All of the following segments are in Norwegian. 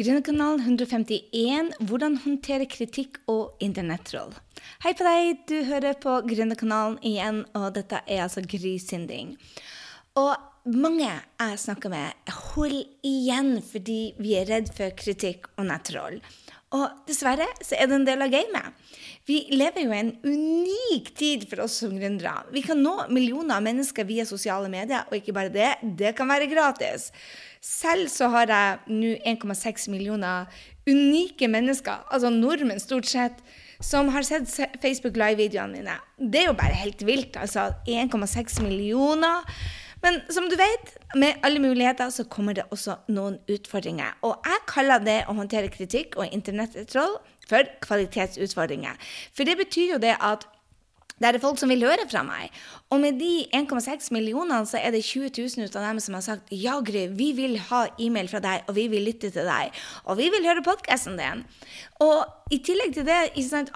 Grønnekanalen 151 Hvordan håndtere kritikk og internettroll. Hei på deg, du hører på Grønnekanalen igjen, og dette er altså Gry Sinding. Og mange jeg snakker med, holder igjen fordi vi er redd for kritikk og nettroll. Og dessverre så er det en del av gamet. Vi lever jo i en unik tid for oss som gründere. Vi kan nå millioner av mennesker via sosiale medier, og ikke bare det, det kan være gratis. Selv så har jeg nå 1,6 millioner unike mennesker, altså nordmenn stort sett, som har sett Facebook Live-videoene mine. Det er jo bare helt vilt. Altså 1,6 millioner. Men som du vet, med alle muligheter så kommer det også noen utfordringer. Og jeg kaller det å håndtere kritikk og internettroll for kvalitetsutfordringer. For det betyr jo det at det er folk som vil høre fra meg. Og med de 1,6 millionene så er det 20 000 ut av dem som har sagt ja, Gry, vi vil ha e-mail fra deg, og vi vil lytte til deg. Og vi vil høre podkasten din. Og i tillegg til det,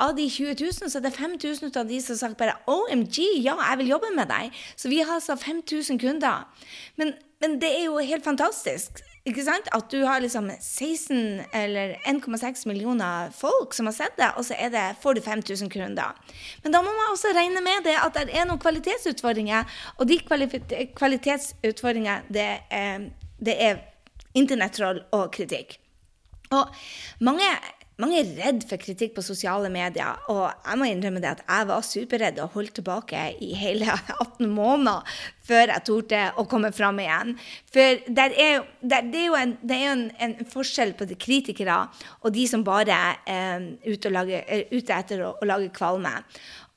av de 20 000, så er det 5000 ut av de som har sagt bare OMG, ja, jeg vil jobbe med deg. Så vi har altså 5000 kunder. Men, men det er jo helt fantastisk. Ikke sant? At du har liksom 16 eller 1,6 millioner folk som har sett det, og så det, får du 5000 kunder. Men da må man også regne med det at det er noen kvalitetsutfordringer, og de kvalitetsutfordringene, det det er internettroll og kritikk. Og mange mange er redd for kritikk på sosiale medier, og jeg må innrømme det at jeg var superredd og holdt tilbake i hele 18 måneder før jeg torde å komme fram igjen. For er der, det er jo, en, er en, en, forskjell på de kritikere og de som bare eh, er ute, lage, er ute etter å, å lage kvalme.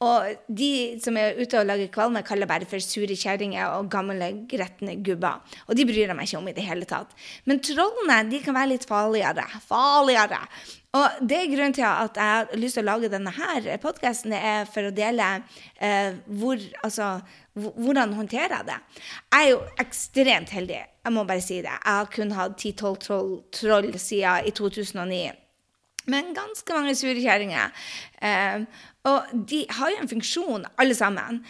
Og de som er ute og lager kvalme, kaller bare for sure kjerringer og gamle, gretne gubber. Og de bryr jeg meg ikke om i det hele tatt. Men trollene de kan være litt farligere. Farligere. Og det er grunnen til at jeg har lyst til å lage denne her podkasten. Er for å dele eh, hvor, altså, hvordan håndterer jeg det. Jeg er jo ekstremt heldig. Jeg må bare si det. Jeg har kun hatt 10-12 troll, troll siden i 2009. Men ganske mange sure kjerringer. Eh, og de har jo en funksjon, alle sammen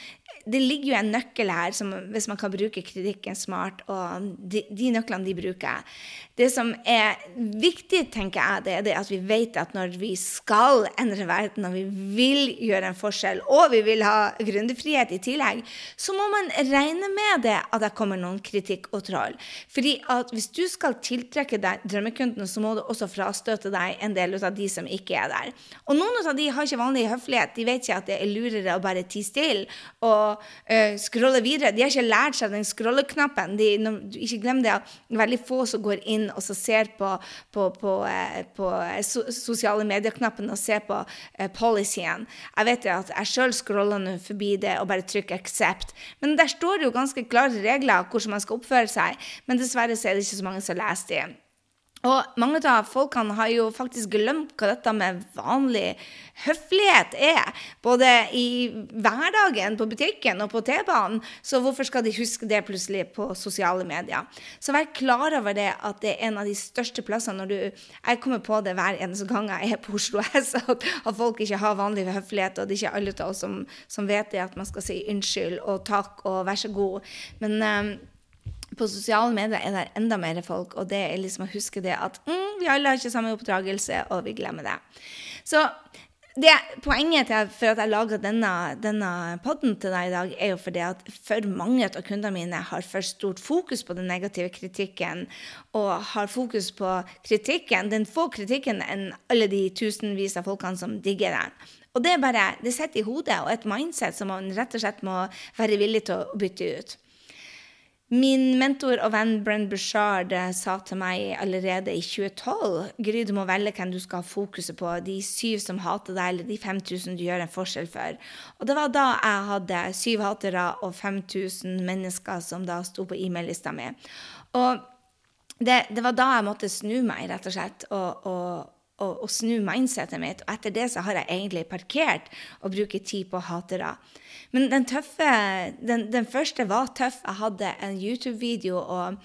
det ligger jo en nøkkel her, som, hvis man kan bruke kritikken smart, og de, de nøklene de bruker. Det som er viktig, tenker jeg, det er det at vi vet at når vi skal endre verden, og vi vil gjøre en forskjell, og vi vil ha gründerfrihet i tillegg, så må man regne med det at det kommer noen kritikk og troll. Fordi at hvis du skal tiltrekke deg drømmekundene, så må du også frastøte deg en del av de som ikke er der. Og noen av de har ikke vanlig høflighet. De vet ikke at det er lurere å bare tie stille. og uh, scrolle videre. De har ikke lært seg den scrolleknappen. De, ikke glem det at veldig få som går inn og ser på, på, på, uh, på uh, sosiale medier-knappen og ser på policyen. Jeg vet jo at jeg sjøl scroller nå forbi det og bare trykker 'accept'. Men der står det jo ganske klare regler hvordan man skal oppføre seg. Men dessverre så er det ikke så mange som leser dem. Og mange av folkene har jo faktisk glemt hva dette med vanlig høflighet er. Både i hverdagen, på butikken og på T-banen. Så hvorfor skal de huske det plutselig på sosiale medier? Så vær klar over det at det er en av de største plassene når du Jeg kommer på det hver eneste gang jeg er på Oslo S, at, folk ikke har vanlig høflighet, og det er ikke alle av oss som, som vet det, at man skal si unnskyld og takk og vær så god. Men um, på sosiale medier er det enda mer folk, og det er liksom å huske det at mm, vi alle har ikke samme oppdragelse, og vi glemmer det. Så det, poenget til, for at jeg laga denne, denne podden til deg i dag, er jo fordi at for mange av kundene mine har for stort fokus på den negative kritikken, og har fokus på kritikken, den få kritikken enn alle de tusenvis av folkene som digger den. Og det er bare, det sitter i hodet, og et mindset som man rett og slett må være villig til å bytte ut. Min mentor og venn Brenn Bushard eh, sa til meg allerede i 2012 Gry, du må velge hvem du skal ha fokuset på. De syv som hater deg, eller de 5000 du gjør en forskjell for. Og det var da jeg hadde syv hatere og 5000 mennesker som da sto på e-mail-lista mi. Og det, det, var da jeg måtte snu meg, rett og slett, og, og å, å snu mindsetet mitt. Og etter det så har jeg egentlig parkert og bruker tid på hatere. Men den tøffe, den, den, første var tøff. Jeg hadde en YouTube-video, og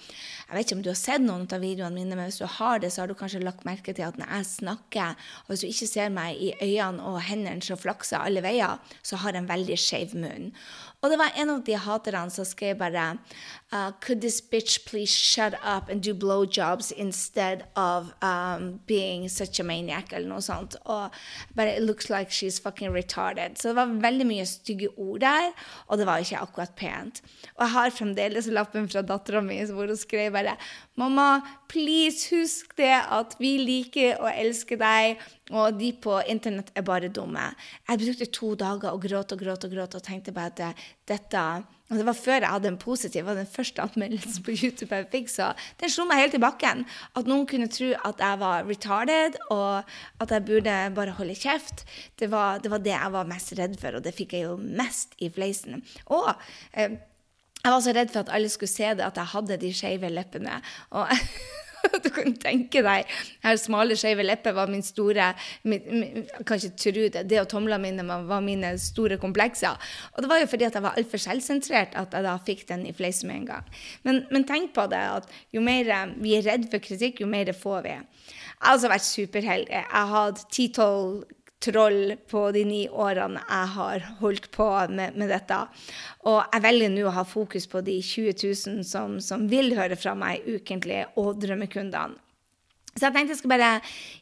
jeg vet ikke om du har sett noen av videoene mine, men hvis du har det, så har du kanskje lagt merke til at når jeg snakker, og hvis du ikke ser meg i øynene og hendene som flakser alle veier, så har jeg en veldig skeiv munn. Og det var en av de haterne som skrev bare uh, Could this bitch please shut up and do blowjobs instead of um, being such a maniac, eller noe sånt. Og bare It looks like she's fucking retarded. Så det var veldig mye stygge ord der, og det var ikke akkurat pent. Og jeg har fremdeles lappen fra dattera mi hvor hun skrev bare Mamma, please husk det at vi liker og elsker deg, og de på internett er bare dumme. Jeg brukte to dager og gråt og gråt og gråt og tenkte bare at dette og Det var før jeg hadde en positiv, var den første anmeldelsen på YouTube jeg fikk, så den slo meg helt i bakken. At noen kunne tro at jeg var retarded, og at jeg burde bare holde kjeft. Det var det, var det jeg var mest redd for, og det fikk jeg jo mest i fleisen. Og eh, jeg var så redd for at alle skulle se det, at jeg hadde de skeive leppene. Og du kan tenke deg her smale, skeive lepper var min store min, min, kan ikke tro det. Det og tomlene mine var mine store komplekser. Og det var jo fordi at jeg var altfor selvsentrert at jeg da fikk den i fleisen med en gang. Men, men, tenk på det at jo mer vi er redd for kritikk, jo mer får vi. Jeg har altså vært superheldig. Jeg har hatt ti-tolv troll på de ni årene jeg har holdt på med, med dette. Og jeg velger nå å ha fokus på de 20 000 som, som vil høre fra meg ukentlig, og drømmekundene. Så jeg tenkte jeg skulle bare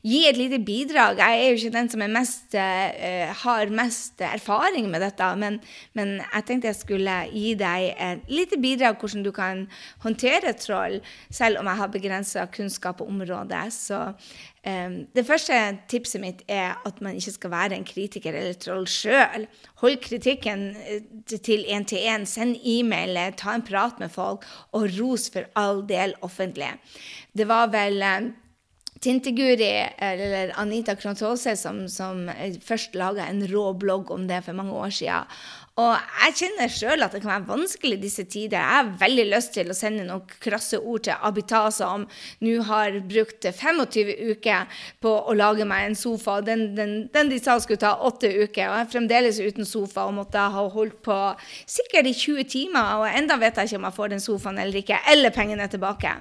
gi et lite bidrag. Jeg er jo ikke den som mest, uh, har mest erfaring med dette, men, men, jeg tenkte jeg skulle gi deg et lite bidrag hvordan du kan håndtere troll, selv om jeg har begrensa kunnskap på området. Så um, det første tipset mitt er at man ikke skal være en kritiker eller troll sjøl. Hold kritikken eh, til én-til-én. Send e-mail, ta en prat med folk, og ros for all del offentlig. Det var vel Tinteguri, eller Anita Krontåse, som, som først laga en rå blogg om det for mange år siden. Og jeg kjenner sjøl at det kan være vanskelig i disse tider. Jeg har veldig lyst til å sende noen krasse ord til Abita, som nå har brukt 25 uker på å lage meg en sofa. Den, den, den de sa skulle ta åtte uker, og jeg er fremdeles uten sofa og måtte ha holdt på sikkert i 20 timer. Og enda vet jeg ikke om jeg får den sofaen eller ikke, eller pengene tilbake.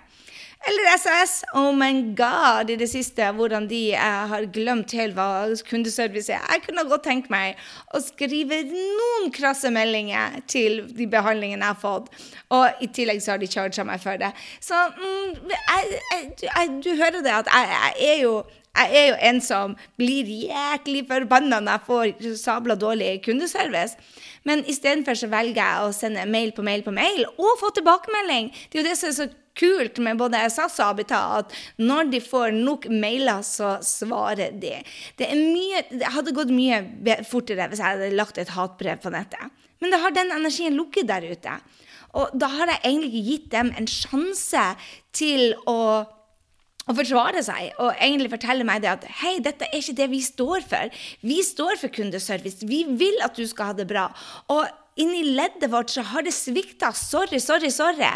Eller SAS. Oh my god, i det siste, hvordan de jeg har glemt helt hva kundeservice er. Jeg kunne godt tenkt meg å skrive noen krasse meldinger til de behandlingene jeg har fått. Og i tillegg så har de charga meg for det. Så mm, jeg, jeg, du hører det at jeg, jeg er jo jeg er jo en som blir jæklig forbanna når jeg får sabla dårlig kundeservice. Men istedenfor så velger jeg å sende mail på mail på mail og få tilbakemelding. Det er jo det som er så kult med både SAS og Abita at når de får nok mailer, så svarer de. Det, mye, det hadde gått mye fortere hvis jeg hadde lagt et hatbrev på nettet. Men det har den energien lukket der ute. Og da har jeg egentlig ikke gitt dem en sjanse til å å forsvare seg og egentlig fortelle meg det at hei, dette er ikke det vi står for. Vi står for kundeservice. Vi vil at du skal ha det bra. Og inni leddet vårt så har det svikta. Sorry, sorry, sorry.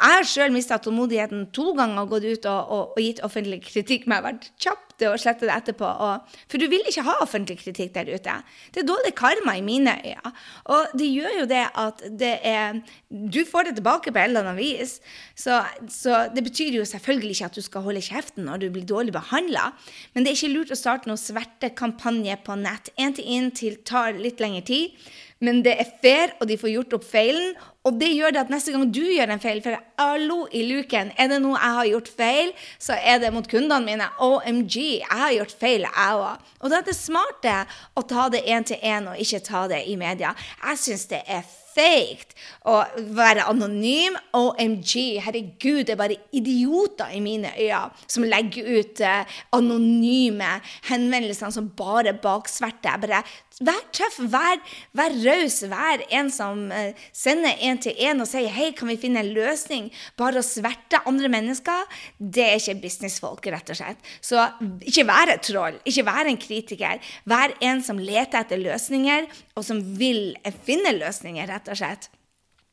Jeg har sjøl mista tålmodigheten to ganger og gått ut og, og, og, gitt offentlig kritikk, men jeg har vært kjapp til å slette det etterpå. Og, for du vil ikke ha offentlig kritikk der ute. Det er dårlig karma i mine øyne. Og det gjør jo det at det er Du får det tilbake på et eller annet vis. Så, så, det betyr jo selvfølgelig ikke at du skal holde kjeften når du blir dårlig behandla. Men det er ikke lurt å starte noen svertekampanje på nett. Én til tar litt lengre tid. Men det er fair, og de får gjort opp feilen. Og det gjør det at neste gang du gjør en feil, for hallo i luken, er det noe jeg har gjort feil, så er det mot kundene mine. OMG, jeg har gjort feil, jeg òg. Og da er det smarte å ta det én til én, og ikke ta det i media. Jeg syns det er feigt å være anonym. OMG, herregud, det er bare idioter i mine øyne som legger ut uh, anonyme henvendelser som bare baksverter. Bare Vær tøff, vær, vær raus, vær en som uh, sender en til en og sier 'hei, kan vi finne en løsning'? Bare å sverte andre mennesker, det er ikke businessfolk, rett og slett. Så ikke vær et troll, ikke vær en kritiker. Vær en som leter etter løsninger, og som vil finne løsninger, rett og slett.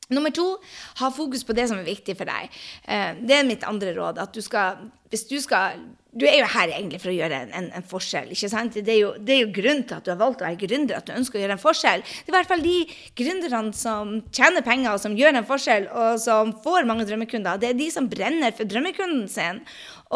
Nummer to, ha fokus på det som er viktig for deg. Eh, det er mitt andre råd. At du skal hvis du skal Du er jo her egentlig for å gjøre en, en, en forskjell. ikke sant? Det er, jo, det er jo grunnen til at du har valgt å være gründer, at du ønsker å gjøre en forskjell. Det er i hvert fall de gründerne som tjener penger, og som gjør en forskjell, og som får mange drømmekunder. Det er de som brenner for drømmekunden sin.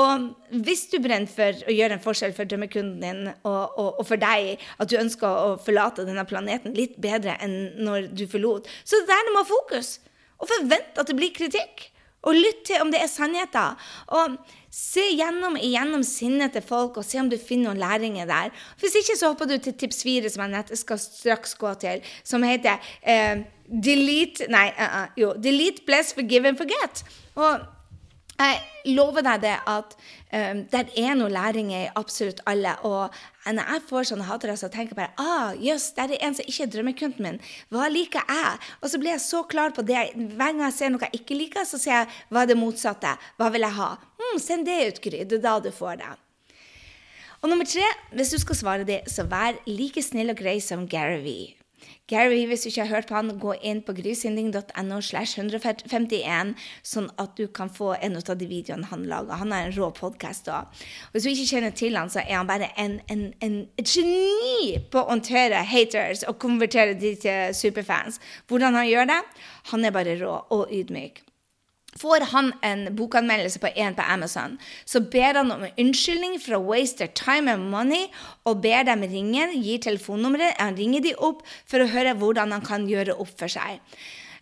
Og hvis du brenner for å gjøre en forskjell for drømmekunden din, og, og, og, for deg, at du ønsker å forlate denne planeten litt bedre enn når du forlot, så det er der du må ha fokus. Og forvent at det blir kritikk. Og lytt til om det er sannheter. Og se gjennom igjennom sinnet til folk og se om du finner noen læringer der. Hvis ikke så hopper du til tips fire, som jeg nett skal straks gå til, som heter eh, delete Nei, uh, uh, jo. Delete, bless, forgive and forget. Og jeg lover deg det at um, det er noe læring i absolutt alle. Og når jeg får sånne hatere, så tenker jeg bare ah, jøss, det er en som ikke er drømmekunden min. Hva liker jeg? Og så blir jeg så klar på det. Hver gang jeg ser noe jeg ikke liker, så sier jeg hva er det motsatte? Hva vil jeg ha? Hm, send det ut, Gry. Det er da du får det. Og nummer tre, hvis du skal svare det, så vær like snill og grei som Gary Vee. Gary, hvis du ikke har hørt på han, gå inn på grysynding.no slash 151, sånn at du kan få en av de videoene han lager. Han har en rå podkast òg. Hvis du ikke kjenner til han, så er han bare en, en, en, geni på å håndtere haters og konvertere de til superfans. Hvordan han gjør det? Han er bare rå og ydmyk. Får han en bokanmeldelse på én på Amazon, så ber han om unnskyldning for å waste their time and money, og ber dem ringe, gir telefonnummeret, han ringer de opp for å høre hvordan han kan gjøre opp for seg.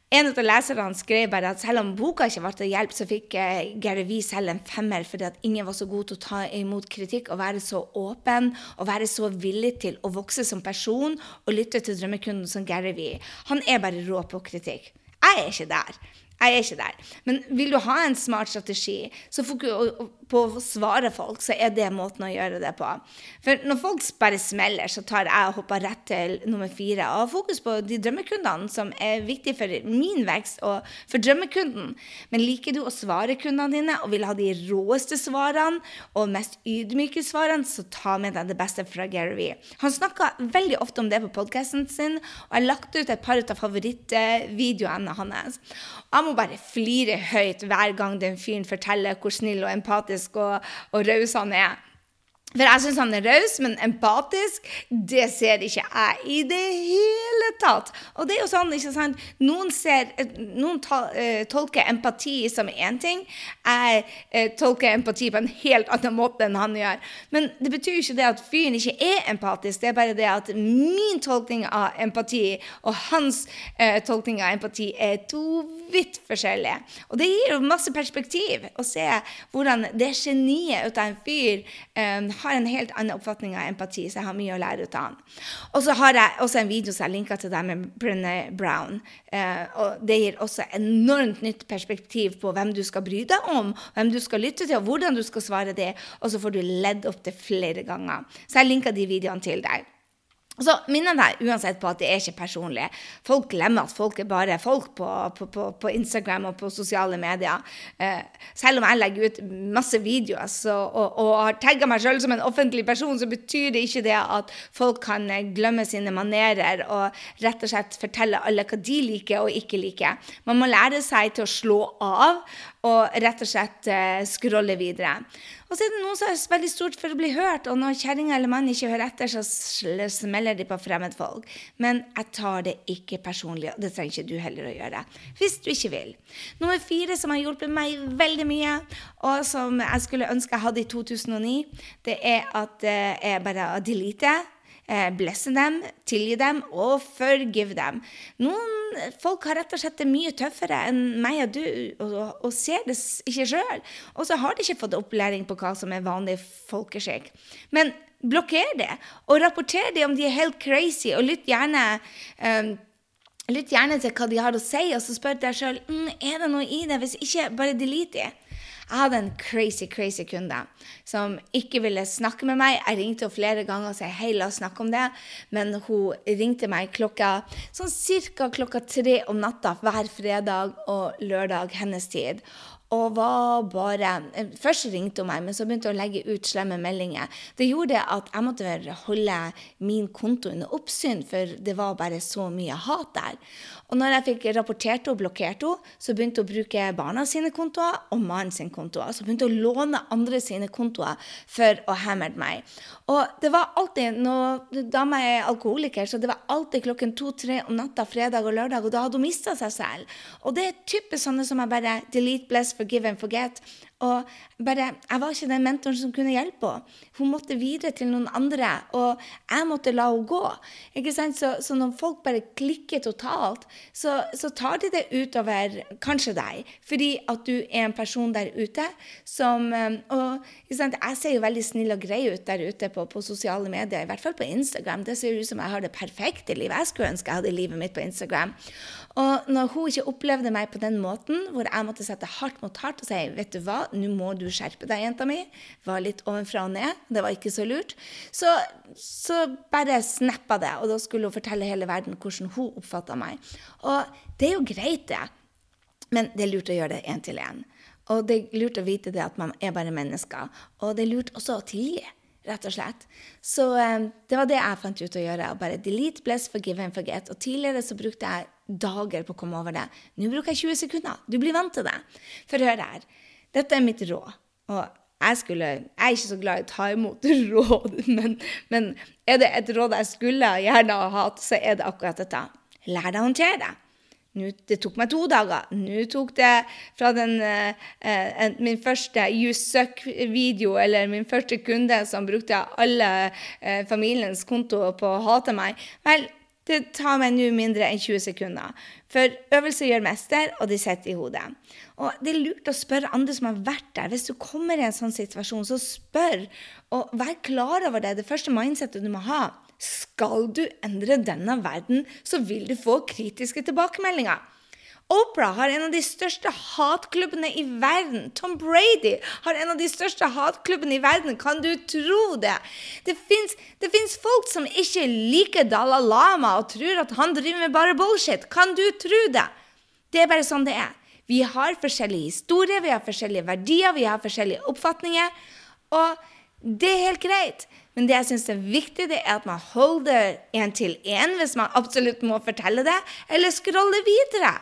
En av leserne skrev bare at selv om boka ikke ble til hjelp, så fikk eh, Gary Vee selv en femmer fordi at ingen var så god til å ta imot kritikk og være så åpen og være så villig til å vokse som person og lytte til drømmekunden som Gary Vee. Han er bare rå på kritikk. Jeg er ikke der. Jeg er ikke der. Men vil du ha en smart strategi, så på å svare folk, så er det måten å gjøre det på. For når folk bare smeller, så tar jeg og hopper rett til nummer fire. Og har fokus på de drømmekundene som er viktige for min vekst og for drømmekunden. Men liker du å svare kundene dine og vil ha de råeste svarene og mest ydmyke svarene, så ta med deg det beste fra Gary Vee. Han snakker veldig ofte om det på podkasten sin, og jeg har lagt ut et par av favorittvideoene hans. Jeg må bare flire høyt hver gang den fyren forteller hvor snill og empatisk og, og raus han er. For jeg syns han er raus, men empatisk, det ser ikke jeg i det hele tatt. Og det er jo sånn, ikke sant Noen, ser, noen eh, tolker empati som én ting. Jeg eh, tolker empati på en helt annen måte enn han gjør. Men det betyr ikke det at fyren ikke er empatisk. Det er bare det at min tolkning av empati og hans uh, tolkning av empati er to vidt forskjellige. Og det gir jo masse perspektiv å se hvordan det geniet ut av en fyr um, har en helt annen oppfatning av empati, så jeg har mye å lære ut av han. Og så har jeg også en video som jeg linka til deg med Brené Brown. Eh, og det gir også enormt nytt perspektiv på hvem du skal bry deg om, hvem du skal lytte til, og hvordan du skal svare det. Og så får du ledd opp det flere ganger. Så jeg linka de videoene til deg. Så minner deg uansett på at det er ikke personlig. Folk glemmer at folk er bare folk på, på, på, på Instagram og på sosiale medier. Eh, selv om jeg legger ut masse videoer så, og, og, har tagga meg sjøl som en offentlig person, så betyr det ikke det at folk kan eh, glemme sine manerer og rett og slett fortelle alle hva de liker og ikke liker. Man må lære seg til å slå av og rett og slett eh, scrolle videre. Og så er det noen som er veldig stort for å bli hørt, og når kjerringa eller mannen ikke hører etter, så smeller de på fremmedfolk. Men jeg tar det ikke personlig, og det trenger ikke du heller å gjøre. Hvis du ikke vil. Nummer fire som har hjulpet meg veldig mye, og som jeg skulle ønske jeg hadde i 2009, det er at eh, jeg bare delete eh, blesse dem, tilgi dem og forgive dem. Noen folk har rett og slett det mye tøffere enn meg og du, og, og ser det ikke sjøl. Og så har de ikke fått opplæring på hva som er vanlig folkeskikk. Men blokker det, og rapporter det om de er helt crazy, og lytt gjerne um, Lytt gjerne til hva de har å si, og så spør deg sjøl mm, er det noe i det. Hvis ikke, bare delete det. Jeg hadde en crazy, crazy kunde som ikke ville snakke med meg. Jeg ringte henne flere ganger og sa hei, la oss snakke om det. Men hun ringte meg klokka sånn cirka klokka tre om natta hver fredag og lørdag hennes tid. og var bare Først ringte hun meg, men så begynte hun å legge ut slemme meldinger. Det gjorde at jeg måtte holde min konto under oppsyn, for det var bare så mye hat der. Og når jeg fikk rapportert og blokkert henne, så begynte hun å bruke barna sine kontoer og mannen sin kontoer. Så begynte hun å låne andre sine kontoer for å hamre meg. Og det var alltid når Dama er alkoholiker, så det var alltid klokken to-tre om natta fredag og lørdag, og da hadde hun mista seg selv. Og det er typisk sånne som jeg bare delete, bless, forgive and forget. Og bare, Jeg var ikke den mentoren som kunne hjelpe henne. Hun måtte videre til noen andre, og jeg måtte la henne gå. Ikke sant? Så, så når folk bare klikker totalt, så, så, tar de det utover kanskje deg. Fordi at du er en person der ute som um, Og jeg ser jo veldig snill og grei ut der ute på, på, sosiale medier, i hvert fall på Instagram. Det ser ut som jeg har det perfekte livet. Jeg skulle ønske jeg hadde livet mitt på Instagram. Og når hun ikke opplevde meg på den måten, hvor jeg måtte sette hardt mot hardt og si vet du hva, nå må du skjerpe deg, jenta mi, var litt ovenfra og ned, det var ikke så lurt, så, så bare snappa det. Og da skulle hun fortelle hele verden hvordan hun oppfatta meg. Og det er jo greit, det. Men det er lurt å gjøre det én til én. Og det er lurt å vite det at man er bare mennesker. Og det er lurt også å tilgi rett og slett. Så um, det var det jeg fant ut å gjøre. Bare delete, bless, forgive and forget. Og tidligere så brukte jeg dager på å komme over det. Nå bruker jeg 20 sekunder. Du blir vant til det. For hør her. Dette er mitt råd. Og jeg, skulle, jeg er ikke så glad i å ta imot råd, men, men er det et råd jeg skulle gjerne ha hatt, så er det akkurat dette. Lær deg å håndtere det. Nå, det tok meg to dager. Nå tok det fra den, eh, min første You Suck-video, eller min første kunde som brukte alle eh, familiens konto på å hate meg Vel, det tar meg nå mindre enn 20 sekunder. For øvelse gjør mester, og de sitter i hodet. Og det er lurt å spørre andre som har vært der. Hvis du kommer i en sånn situasjon, så spør, og vær klar over det. Det første mindsettet du må ha. Skal du endre denne verden, så vil du få kritiske tilbakemeldinger. Oprah har en av de største hatklubbene i verden. Tom Brady har en av de største hatklubbene i verden. Kan du tro det? Det fins folk som ikke liker Dalai Lama og tror at han driver med bare bullshit. Kan du tro det? Det er bare sånn det er. Vi har forskjellige historier, vi har forskjellige verdier, vi har forskjellige oppfatninger. Og det er helt greit. Men det jeg syns er viktig, det er at man holder én til én hvis man absolutt må fortelle det, eller scroller videre.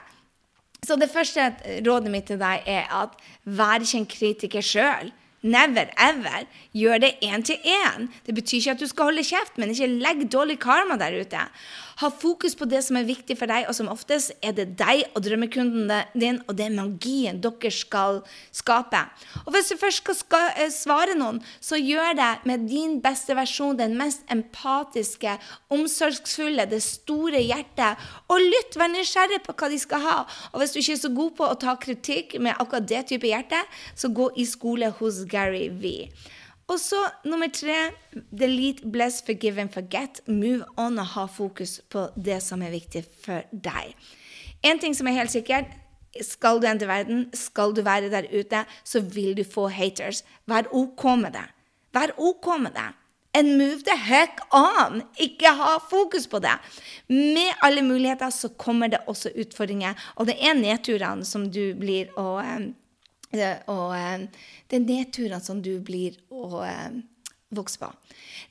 Så det første rådet mitt til deg er at vær ikke en kritiker sjøl. Never ever. Gjør det én til én. Det betyr ikke at du skal holde kjeft, men ikke legg dårlig karma der ute. Ha fokus på det som er viktig for deg, og som oftest er det deg og drømmekunden din, og det er magien dere skal skape. Og hvis du først skal eh, svare noen, så gjør det med din beste versjon, den mest empatiske, omsorgsfulle, det store hjertet. Og lytt, vær nysgjerrig på hva de skal ha. Og hvis du ikke er så god på å ta kritikk med akkurat det type hjerte, så gå i skole hos Gary V. Og så nummer tre delete, bless, forgive and forget. Move on og ha fokus på det som er viktig for deg. En ting som er helt sikkert, skal du endre verden, skal du være der ute, så vil du få haters. Vær OK med det. Vær OK med det. And move the heck on! Ikke ha fokus på det. Med alle muligheter så kommer det også utfordringer, og det er nedturene som du blir å og eh, det er nedturene som du blir å eh, vokse på.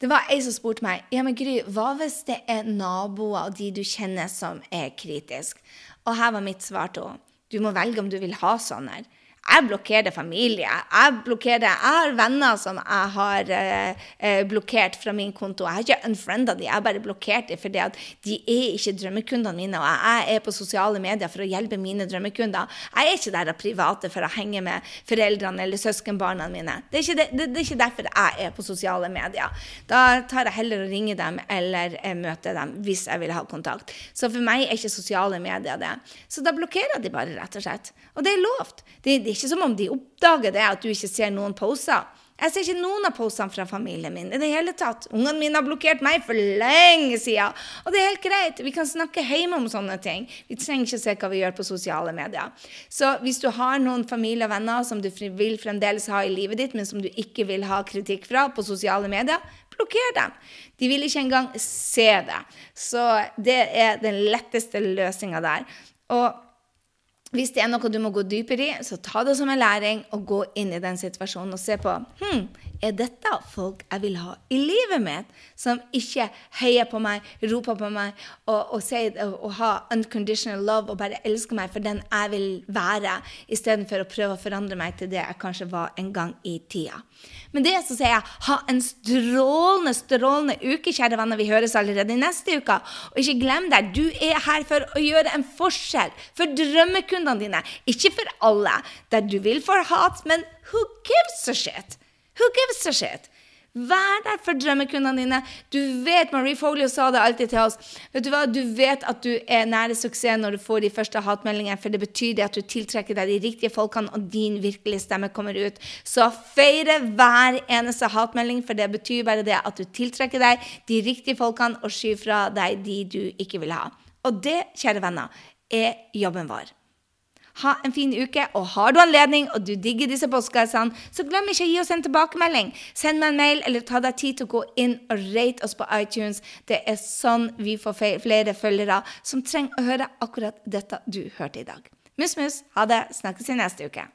Det var ei som spurte meg ja, men Gry, hva hvis det er naboer og de du kjenner, som er kritiske? Og her var mitt svar til henne. Du må velge om du vil ha sånne. Jeg blokkerer familie. Jeg, blokkerer, jeg har venner som jeg har eh, eh, blokkert fra min konto. Jeg har ikke unfrienda de, jeg har bare blokkert dem fordi at de er ikke drømmekundene mine. Og jeg er på sosiale medier for å hjelpe mine drømmekunder. Jeg er ikke der av private for å henge med foreldrene eller søskenbarna mine. Det er, det, det, det er, ikke derfor jeg er på sosiale medier. Da tar jeg heller å ringe dem eller eh, møte dem hvis jeg vil ha kontakt. Så for meg er ikke sosiale medier det. Så da blokkerer de bare, rett og slett. Og det er lovt. Det, det ikke som om de oppdager det at du ikke ser noen poser. Jeg ser ikke noen av posene fra familien min i det hele tatt. Ungene mine har blokkert meg for lenge siden. Og det er helt greit. Vi kan snakke hjemme om sånne ting. Vi trenger ikke se hva vi gjør på sosiale medier. Så hvis du har noen familie og venner som du vil fremdeles ha i livet ditt, men som du ikke vil ha kritikk fra på sosiale medier, blokker dem. De vil ikke engang se det. Så det er den letteste løsninga der. Og hvis det er noe du må gå dypere i, så ta det som en læring og gå inn i den situasjonen og se på hm, er dette folk jeg vil ha i livet mitt, som ikke heier på meg, roper på meg og, og, sier, og, og har unconditional love og bare elsker meg for den jeg vil være, istedenfor å prøve å forandre meg til det jeg kanskje var en gang i tida. Men det så sier jeg ha en strålende, strålende uke, kjære venner. Vi høres allerede i neste uke. Og ikke glem deg, du er her for å gjøre en forskjell for drømmekundene dine. Ikke for alle. Der du vil få hat, men who gives a shit? Who gives a shit? Vær der for drømmekundene dine. Du vet, Marie Folio sa det alltid til oss. Vet Du hva? Du vet at du er nære suksess når du får de første hatmeldingene, for det betyr det at du tiltrekker deg de riktige folkene, og din virkelige stemme kommer ut. Så feire hver eneste hatmelding, for det betyr bare det at du tiltrekker deg de riktige folkene og skyver fra deg de du ikke vil ha. Og det, kjære venner, er jobben vår. Ha en fin uke, og har du anledning og du digger disse postkassene, så glem ikke å gi oss en tilbakemelding. Send meg en mail, eller ta deg tid til å gå inn og rate oss på iTunes. Det er sånn vi får flere følgere som trenger å høre akkurat dette du hørte i dag. Mus, mus. Ha det. Snakkes i neste uke.